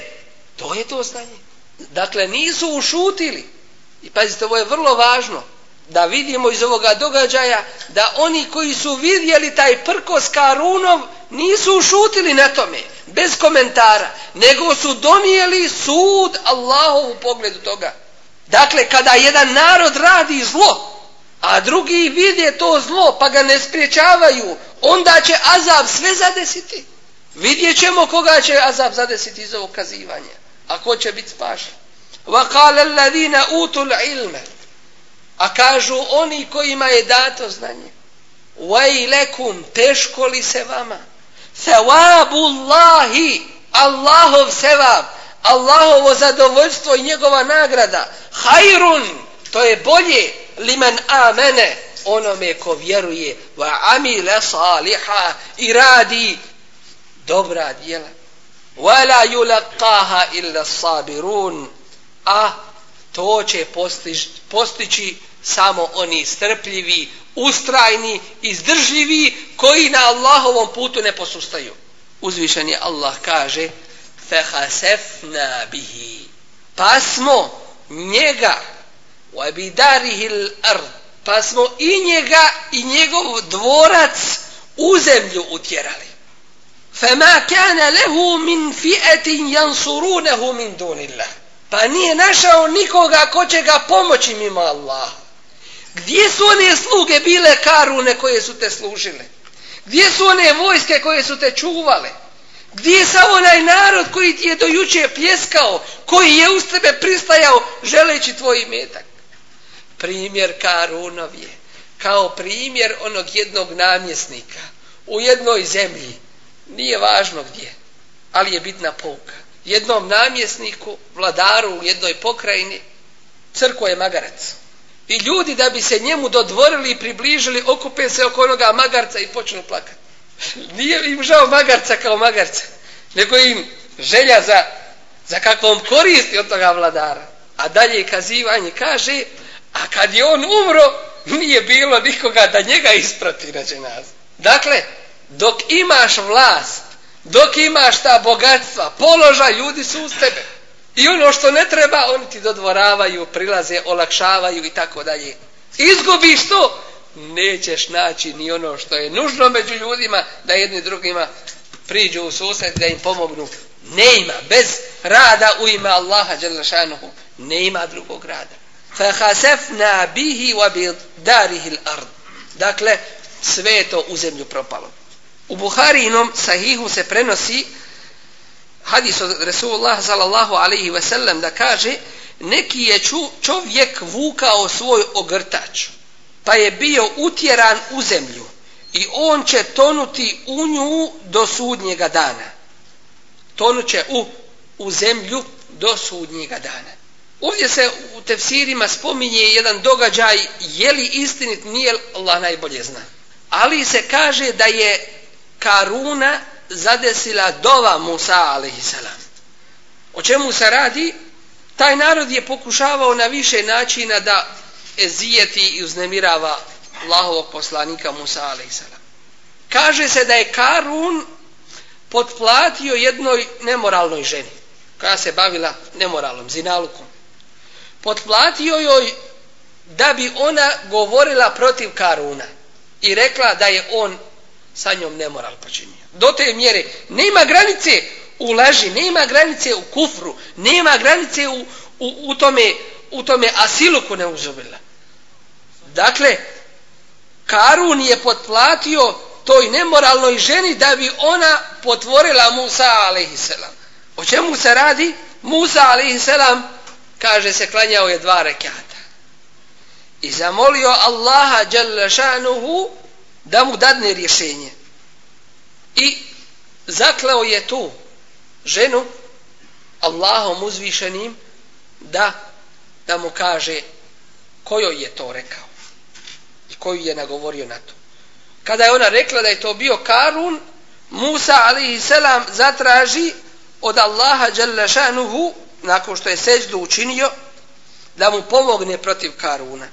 To je to znanje. Dakle, nisu ušutili. I pazite, ovo je vrlo važno da vidimo iz ovoga događaja da oni koji su vidjeli taj prkos Karunov nisu ušutili na tome, bez komentara, nego su donijeli sud Allahov u pogledu toga. Dakle, kada jedan narod radi zlo, a drugi vidje to zlo pa ga ne spriječavaju, onda će azab sve zadesiti. Vidjet ćemo koga će azab zadesiti iz ovog kazivanja, a ko će biti spašen. وقال الذين اوتوا العلم a kažu oni kojima je dato znanje vajlekum teško li se vama thawabu Allahi Allahov sevab Allahovo zadovoljstvo i njegova nagrada hajrun to je bolje liman amene onome ko vjeruje wa amile saliha i radi dobra djela wala yulaqaha illa sabirun a to će postiž, postići samo oni strpljivi, ustrajni, izdržljivi, koji na Allahovom putu ne posustaju. Uzvišen je Allah kaže, فَحَسَفْنَا بِهِ Pa smo njega, وَبِدَارِهِ abidarihil ard, pa smo i njega i njegov dvorac u zemlju utjerali. Fema kana مِنْ min يَنْصُرُونَهُ مِنْ min dunillah. Pa nije našao nikoga ko će ga pomoći mimo Allah. Gdje su one sluge bile karune koje su te služile? Gdje su one vojske koje su te čuvale? Gdje je sa onaj narod koji ti je dojuče pljeskao, koji je uz tebe pristajao želeći tvoj imetak? Primjer Karunov je kao primjer onog jednog namjesnika u jednoj zemlji, nije važno gdje, ali je bitna pouka. Jednom namjesniku, vladaru u jednoj pokrajini, crko je magarac. I ljudi da bi se njemu dodvorili i približili, okupe se oko onoga magarca i počnu plakati. Nije im žao magarca kao magarca, nego im želja za, za kakvom koristi od toga vladara. A dalje kazivanje kaže, a kad je on umro, nije bilo nikoga da njega isprati na dženazu. Dakle, dok imaš vlast, dok imaš ta bogatstva, položaj, ljudi su uz tebe. I ono što ne treba, oni ti dodvoravaju, prilaze, olakšavaju i tako dalje. Izgubiš to, nećeš naći ni ono što je nužno među ljudima, da jedni drugima priđu u susret, da im pomognu. Ne ima, bez rada u ime Allaha, Đelešanuhu, ne ima drugog rada. فَحَسَفْنَا بِهِ وَبِدَارِهِ الْأَرْضِ Dakle, sve to u zemlju propalo. U Buharinom sahihu se prenosi hadis od Resulullah sallallahu alaihi ve sellem da kaže neki je ču, čovjek vukao svoj ogrtač pa je bio utjeran u zemlju i on će tonuti u nju do sudnjega dana. Tonuće u, u zemlju do sudnjega dana. Ovdje se u tefsirima spominje jedan događaj, je li istinit, nije Allah najbolje zna. Ali se kaže da je Karuna zadesila dova Musa a.s. O čemu se radi? Taj narod je pokušavao na više načina da ezijeti i uznemirava Allahovog poslanika Musa a.s. Kaže se da je Karun potplatio jednoj nemoralnoj ženi koja se bavila nemoralom, zinalukom. Potplatio joj da bi ona govorila protiv Karuna i rekla da je on sa njom nemoral počinio. Do te mjere nema granice u laži, nema granice u kufru, nema granice u, u, u tome u tome asiluku ne uzubila. Dakle, Karun je potplatio toj nemoralnoj ženi da bi ona potvorila Musa a.s. O čemu se radi? Musa a.s. kaže se klanjao je dva rekata. I zamolio Allaha da mu dadne rješenje. I zakleo je tu ženu Allahom uzvišenim da, da mu kaže kojoj je to rekao i koju je nagovorio na to. Kada je ona rekla da je to bio Karun, Musa a.s. zatraži od Allaha šanuhu nakon što je seđdu učinio da mu pomogne protiv Karuna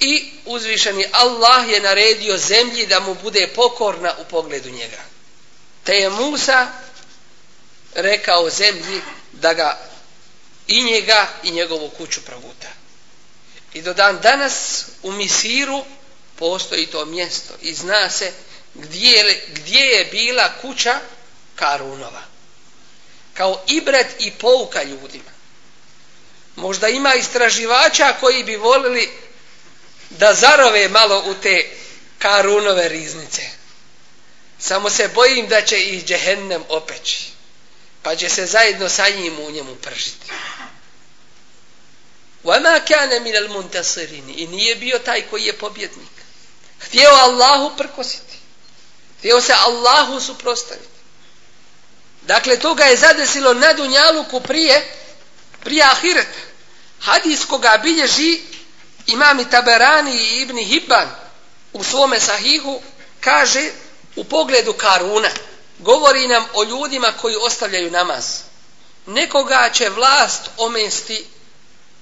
i uzvišeni Allah je naredio zemlji da mu bude pokorna u pogledu njega. Te je Musa rekao zemlji da ga i njega i njegovu kuću proguta. I do dan danas u Misiru postoji to mjesto i zna se gdje, gdje je bila kuća Karunova. Kao ibret i pouka ljudima. Možda ima istraživača koji bi volili da zarove malo u te karunove riznice. Samo se bojim da će ih džehennem opeći. Pa će se zajedno sa njim u njemu pržiti. وَمَا كَانَ مِنَ الْمُنْتَصِرِينِ I nije bio taj koji je pobjednik. Htio Allahu prkositi. Htio se Allahu suprostaviti. Dakle, toga je zadesilo na Dunjaluku prije, prije Ahireta. Hadis koga bilježi imami Taberani i Ibn Hibban u svome sahihu kaže u pogledu Karuna govori nam o ljudima koji ostavljaju namaz. Nekoga će vlast omesti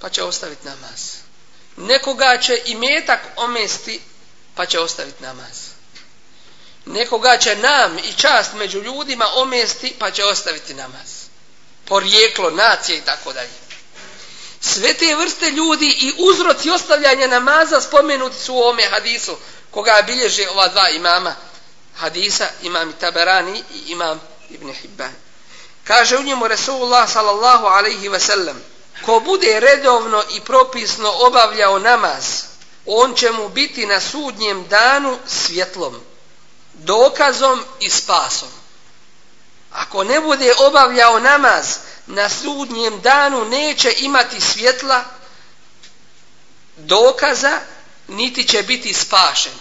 pa će ostaviti namaz. Nekoga će i metak omesti pa će ostaviti namaz. Nekoga će nam i čast među ljudima omesti pa će ostaviti namaz. Porijeklo, nacije i tako dalje sve te vrste ljudi i uzroci ostavljanja namaza spomenuti su u ome hadisu koga bilježe ova dva imama hadisa, imam Taberani i imam Ibn Hibban. Kaže u njemu Resulullah sallallahu alaihi ve sellem ko bude redovno i propisno obavljao namaz on će mu biti na sudnjem danu svjetlom dokazom i spasom. Ako ne bude obavljao namaz, na sudnjem danu neće imati svjetla dokaza niti će biti spašen.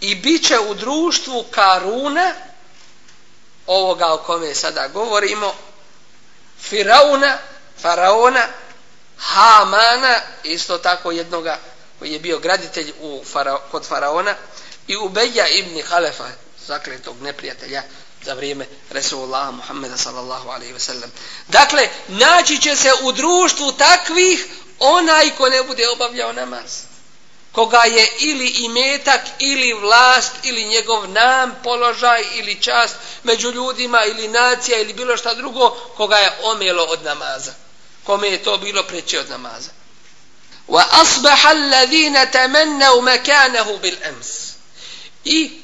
I bit će u društvu Karuna ovoga o kome sada govorimo, Firauna, Faraona, Hamana, isto tako jednoga koji je bio graditelj u fara, kod Faraona, i Ubeja ibn Halefa, zakletog neprijatelja, za vrijeme Resulullaha Muhammeda sallallahu alaihi ve sellem. Dakle, naći će se u društvu takvih onaj ko ne bude obavljao namaz. Koga je ili imetak, ili vlast, ili njegov nam, položaj, ili čast među ljudima, ili nacija, ili bilo šta drugo, koga je omelo od namaza. Kome je to bilo preće od namaza. Wa asbaha alladhina tamannau makanahu bil ams. I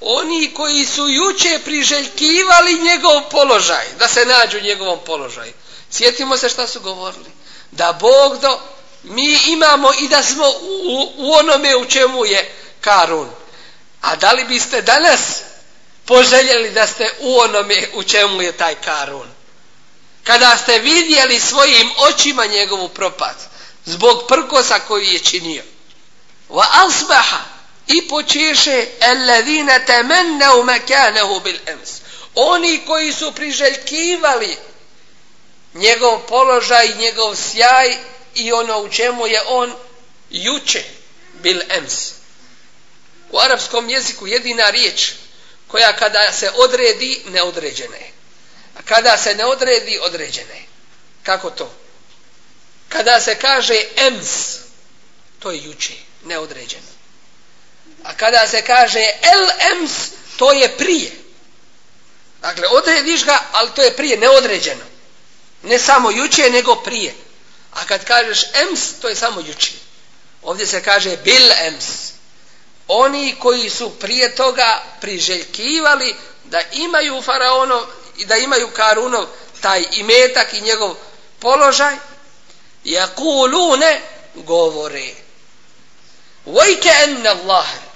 oni koji su juče priželjkivali njegov položaj, da se nađu u njegovom položaju. Sjetimo se šta su govorili. Da Bog do, mi imamo i da smo u, u onome u čemu je Karun. A da li biste danas poželjeli da ste u onome u čemu je taj Karun? Kada ste vidjeli svojim očima njegovu propad, zbog prkosa koji je činio. Wa asbaha i počeše alladhina tamannau makanahu bil ams. Oni koji su priželjkivali njegov položaj njegov sjaj i ono u čemu je on juče bil ams. U arapskom jeziku jedina riječ koja kada se odredi neodređena je. A kada se ne odredi određena je. Kako to? Kada se kaže ems to je juče neodređeno. A kada se kaže el ems, to je prije. Dakle, odrediš ga, ali to je prije, neodređeno. Ne samo juče, nego prije. A kad kažeš ems, to je samo juče. Ovdje se kaže bil ems. Oni koji su prije toga priželjkivali da imaju faraonov i da imaju karunov taj imetak i njegov položaj, jakulune govore. Vojke enne Allahe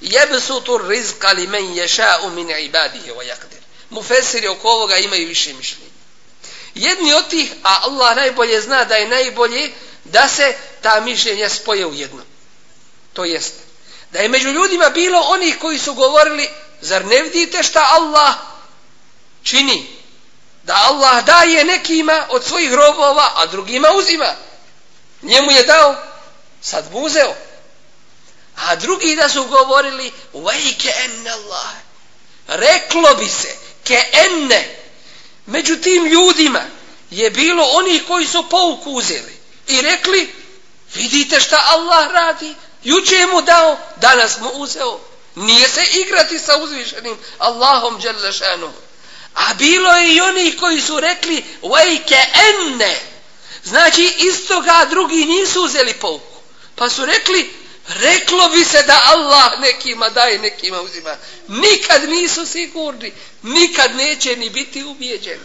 jebsutu rizqa li men ješa'u min ibadihi wa yakdir. Mufesiri oko ovoga imaju više mišljenja. Jedni od tih, a Allah najbolje zna da je najbolje da se ta mišljenja spoje u jedno. To jest, da je među ljudima bilo onih koji su govorili, zar ne vidite šta Allah čini? Da Allah daje nekima od svojih robova, a drugima uzima. Njemu je dao, sad mu uzeo a drugi da su govorili vajke enne Allah. Reklo bi se ke enne. Među tim ljudima je bilo oni koji su pouku uzeli i rekli vidite šta Allah radi juče mu dao danas mu uzeo. Nije se igrati sa uzvišenim Allahom Đerlešanu a bilo je i oni koji su rekli vajke enne. Znači istoga drugi nisu uzeli pouku. Pa su rekli Reklo bi se da Allah nekima daje, nekima uzima. Nikad nisu sigurni, nikad neće ni biti ubijeđeni.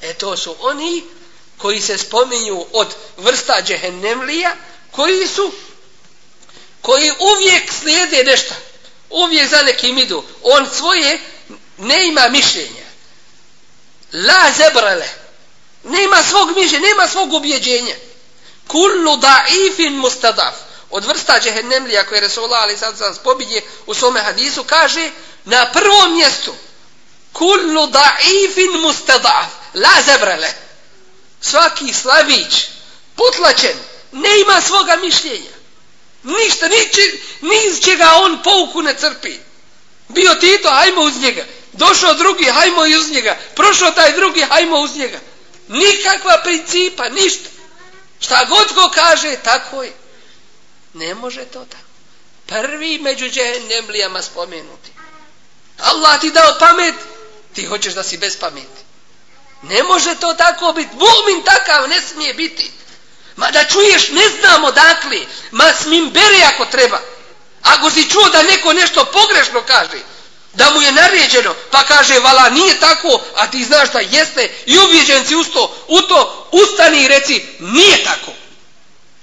E to su oni koji se spominju od vrsta džehennemlija, koji su, koji uvijek slijede nešto. Uvijek za nekim idu. On svoje ne ima mišljenja. La zebrale. Nema svog mišljenja, nema svog ubjeđenja. Kullu da'ifin mustadaf od vrsta džehennemlija koje Resulullah ali sad sam spominje u svome hadisu kaže na prvom mjestu kullu da'ifin mustadaf la zebrele. Svaki slabić putlačen ne ima svoga mišljenja. Ništa niči, ni iz čega on pouku ne crpi. Bio Tito hajmo uz njega. Došao drugi hajmo uz njega. Prošao taj drugi hajmo uz njega. Nikakva principa ništa. Šta god ko kaže tako je. Ne može to tako. Prvi među džehennemlijama spomenuti. Allah ti dao pamet, ti hoćeš da si bez pameti. Ne može to tako biti. Mu'min takav ne smije biti. Ma da čuješ, ne znamo dakle. Ma smim bere ako treba. Ako si čuo da neko nešto pogrešno kaže, da mu je naređeno, pa kaže, vala, nije tako, a ti znaš da jeste, i ubijeđen si usto, u to, ustani i reci, nije tako.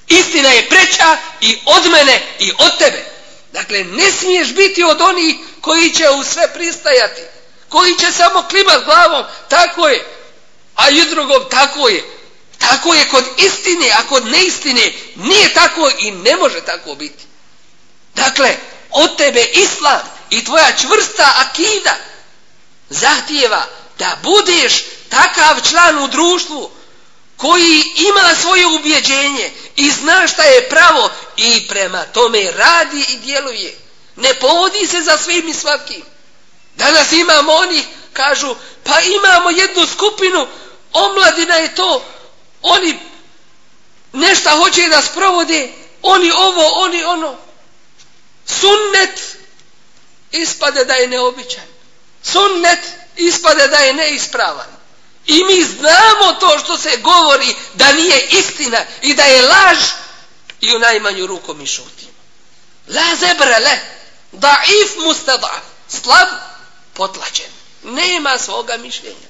Istina je preća i od mene i od tebe. Dakle, ne smiješ biti od onih koji će u sve pristajati. Koji će samo klimat glavom. Tako je. A i drugom, tako je. Tako je kod istine, a kod neistine nije tako i ne može tako biti. Dakle, od tebe islam i tvoja čvrsta akida zahtijeva da budeš takav član u društvu koji ima svoje ubjeđenje i zna šta je pravo i prema tome radi i djeluje. Ne povodi se za svim i svakim. Danas imamo oni, kažu, pa imamo jednu skupinu, omladina je to, oni nešta hoće da sprovode, oni ovo, oni ono. Sunnet ispade da je neobičan. Sunnet ispade da je neispravan. I mi znamo to što se govori da nije istina i da je laž i u najmanju ruku mi šutimo. La zebrele, daif mustada, slab, potlačen. Nema svoga mišljenja.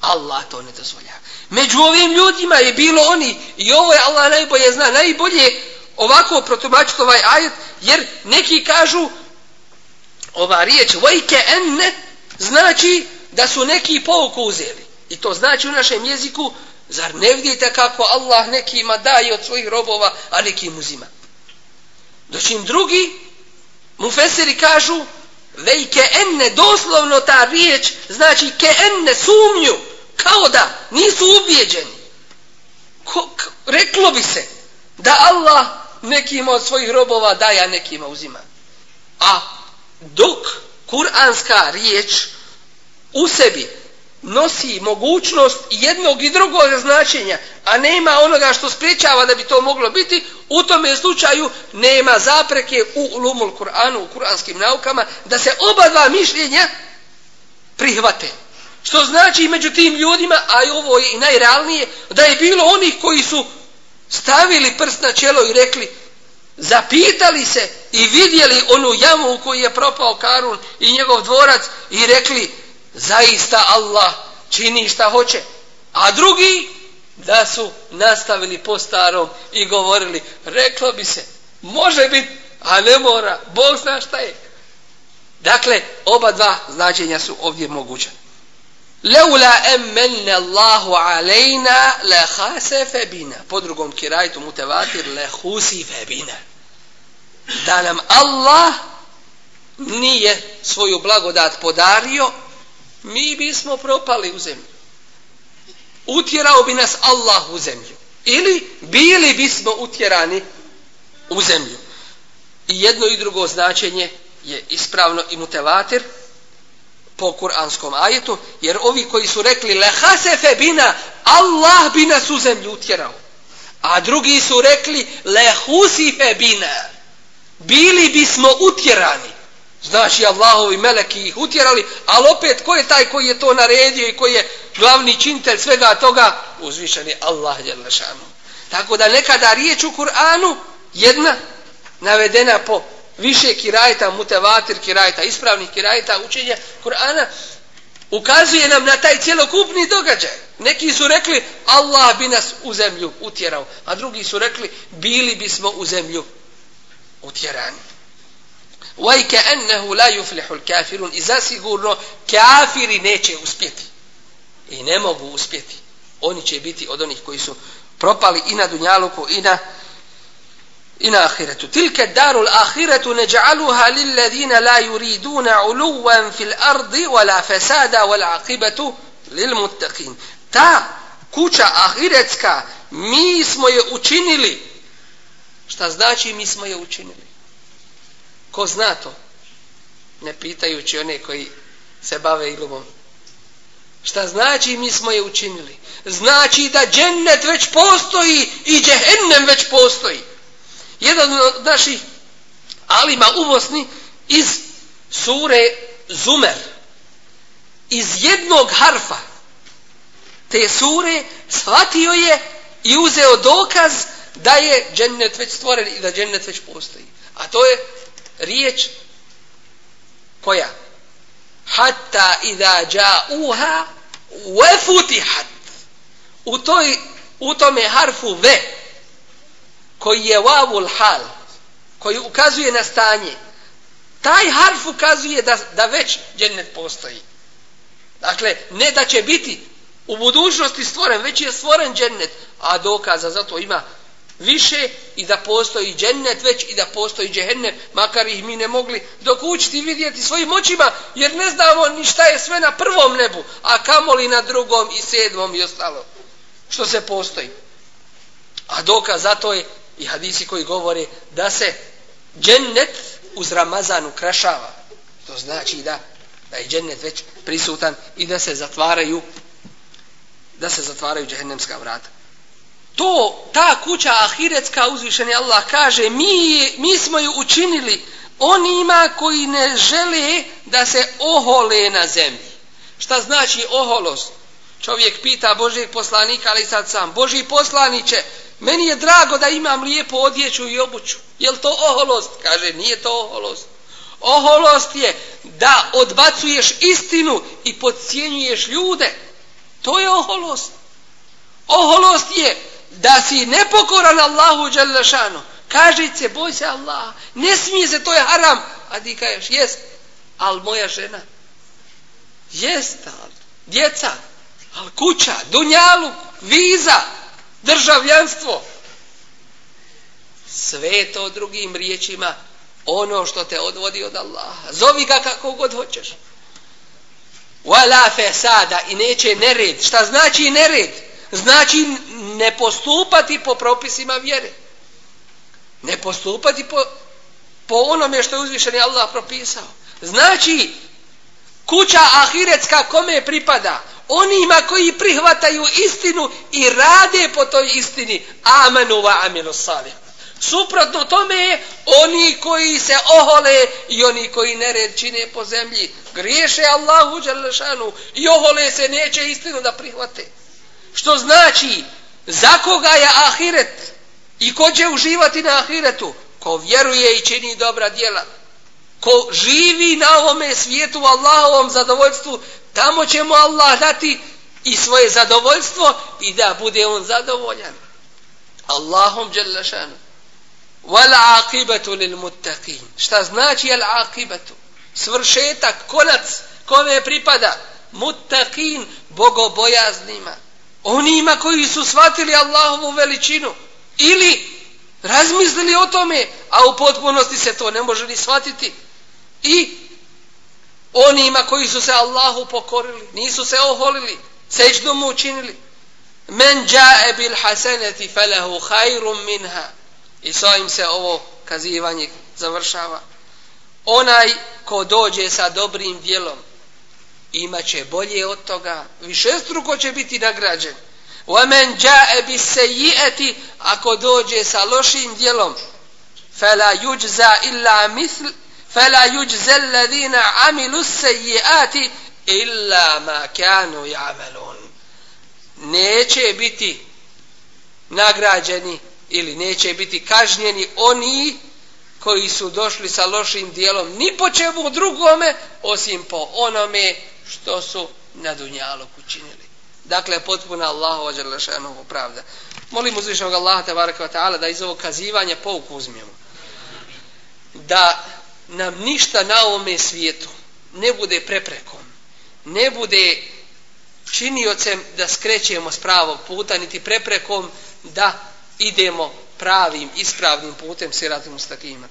Allah to ne dozvolja. Među ovim ljudima je bilo oni, i ovo je Allah najbolje zna, najbolje ovako protumačiti ovaj ajet, jer neki kažu ova riječ vajke enne znači da su neki pouku uzeli. I to znači u našem jeziku, zar ne vidite kako Allah nekima daje od svojih robova, a nekim uzima. Doćim drugi, mufesiri kažu, vej ke enne, doslovno ta riječ, znači ke enne, sumnju, kao da nisu ubijeđeni. Ko, reklo bi se da Allah nekima od svojih robova daje, a nekima uzima. A dok kuranska riječ u sebi nosi mogućnost jednog i drugog značenja, a nema onoga što spriječava da bi to moglo biti, u tome slučaju nema zapreke u lumul Kur'anu, u kuranskim naukama, da se oba dva mišljenja prihvate. Što znači među tim ljudima, a i ovo je i najrealnije, da je bilo onih koji su stavili prst na čelo i rekli, zapitali se i vidjeli onu jamu u kojoj je propao Karun i njegov dvorac i rekli, zaista Allah čini šta hoće. A drugi da su nastavili po starom i govorili, reklo bi se, može biti, a ne mora, Bog zna šta je. Dakle, oba dva značenja su ovdje moguća. Leula emmenne Allahu alejna le hasefe bina. Po drugom kirajtu mutevatir le husife bina. Da nam Allah nije svoju blagodat podario, mi bismo propali u zemlju. Utjerao bi nas Allah u zemlju. Ili bili bismo utjerani u zemlju. I jedno i drugo značenje je ispravno i mutevatir po kuranskom ajetu, jer ovi koji su rekli lehasefe bina, Allah bi nas u zemlju utjerao. A drugi su rekli lehusife bina, bili bismo utjerani. Znači Allahovi meleki ih utjerali, ali opet ko je taj koji je to naredio i koji je glavni činitelj svega toga? Uzvišen je Allah Đelešanu. Tako da nekada riječ u Kur'anu, jedna navedena po više kirajta, mutevatir kirajta, ispravnih kirajta, učenja Kur'ana, ukazuje nam na taj cjelokupni događaj. Neki su rekli Allah bi nas u zemlju utjerao, a drugi su rekli bili bismo u zemlju utjerani. Vajke ennehu la yuflihul kafirun. I zasigurno kafiri neće uspjeti. I ne mogu uspjeti. Oni će biti od onih koji su propali i na dunjaluku i na i na ahiretu. Tilke darul ahiretu neđaluha lilladina la yuriduna uluvan fil ardi wala fesada wala akibetu lil muttaqin. Ta kuća ahiretska mi smo je učinili. Šta znači mi smo je učinili? Ko zna to? Ne pitajući one koji se bave ilumom. Šta znači mi smo je učinili? Znači da džennet već postoji i džehennem već postoji. Jedan od naših alima uvosni iz sure Zumer. Iz jednog harfa te sure shvatio je i uzeo dokaz da je džennet već stvoren i da džennet već postoji. A to je riječ koja? Hatta idha ja'uha wa futihat. U toj u tome harfu ve koji je wavul hal koji ukazuje na stanje taj harf ukazuje da, da već džennet postoji. Dakle ne da će biti u budućnosti stvoren već je stvoren džennet a dokaza za to ima više i da postoji džennet već i da postoji džehennem, makar ih mi ne mogli dokućiti i vidjeti svojim očima, jer ne znamo ni šta je sve na prvom nebu, a kamoli na drugom i sedmom i ostalo, što se postoji. A dokaz za to je i hadisi koji govore da se džennet uz Ramazan ukrašava. To znači da, da je džennet već prisutan i da se zatvaraju da se zatvaraju džehennemska vrata to, ta kuća ahiretska uzvišeni Allah kaže, mi, mi smo ju učinili onima koji ne žele da se ohole na zemlji. Šta znači oholost? Čovjek pita Božijeg poslanika, ali sad sam, Božji poslaniće, meni je drago da imam lijepo odjeću i obuću. Je to oholost? Kaže, nije to oholost. Oholost je da odbacuješ istinu i podcijenjuješ ljude. To je oholost. Oholost je da si nepokoran Allahu Đalešanu, kaže se, boj se Allah, ne smije se, to je haram, a ti kažeš, jest, al moja žena, jest, ali djeca, al kuća, dunjalu, viza, državljanstvo, sve to drugim riječima, ono što te odvodi od Allaha, zovi ga kako god hoćeš. Wala fesada i neće nered. Šta znači nered? Znači ne postupati po propisima vjere. Ne postupati po, po onome što je uzvišeni Allah propisao. Znači, kuća ahiretska kome pripada? Onima koji prihvataju istinu i rade po toj istini. Amenu va aminu salih. Suprotno tome je oni koji se ohole i oni koji nered čine po zemlji. Griješe Allahu Đalešanu i ohole se neće istinu da prihvate. Što znači za koga je ahiret i ko će uživati na ahiretu? Ko vjeruje i čini dobra djela. Ko živi na ovome svijetu u Allahovom zadovoljstvu tamo će mu Allah dati i svoje zadovoljstvo i da bude on zadovoljan. Allahom djelašanu wal aqibatu lil muttaqin. Šta znači al aqibatu? Svršetak konac kome pripada. Muttaqin bogobojaznima onima koji su shvatili Allahovu veličinu ili razmislili o tome, a u potpunosti se to ne može ni shvatiti i onima koji su se Allahu pokorili, nisu se oholili, sećno mu učinili. Men džae bil haseneti felehu hajrum minha. I s ovim se ovo kazivanje završava. Onaj ko dođe sa dobrim dijelom, imaće bolje od toga, više struko će biti nagrađen. وَمَنْ جَاءَ بِسَيِّئَةِ Ako dođe sa lošim dijelom, فَلَا يُجْزَا إِلَّا مِثْلِ فَلَا يُجْزَا الَّذِينَ عَمِلُوا السَّيِّئَاتِ إِلَّا مَا كَانُوا يَعْمَلُونَ Neće biti nagrađeni ili neće biti kažnjeni oni koji su došli sa lošim dijelom ni po čemu drugome osim po onome što su na dunjalu učinili. Dakle, potpuna Allahu ođerlešenog pravda. Molim uzvišnog Allaha tabaraka ta'ala da iz ovog kazivanja pouku uzmijemo. Da nam ništa na ovome svijetu ne bude preprekom, ne bude činiocem da skrećemo s pravog puta, niti preprekom da idemo pravim, ispravnim putem siratim ustakima.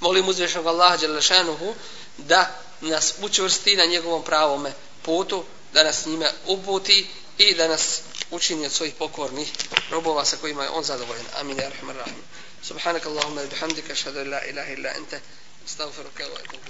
Molim uzvišnog Allaha Đelešanuhu da nas učvrsti na njegovom pravome putu, da nas njime uputi i da nas učini od svojih pokornih robova sa kojima je on zadovoljen. Amin. Ja rahman rahim. Subhanak Allahumma bihamdika, šadu la ilaha illa ente, stavfiruka wa atubu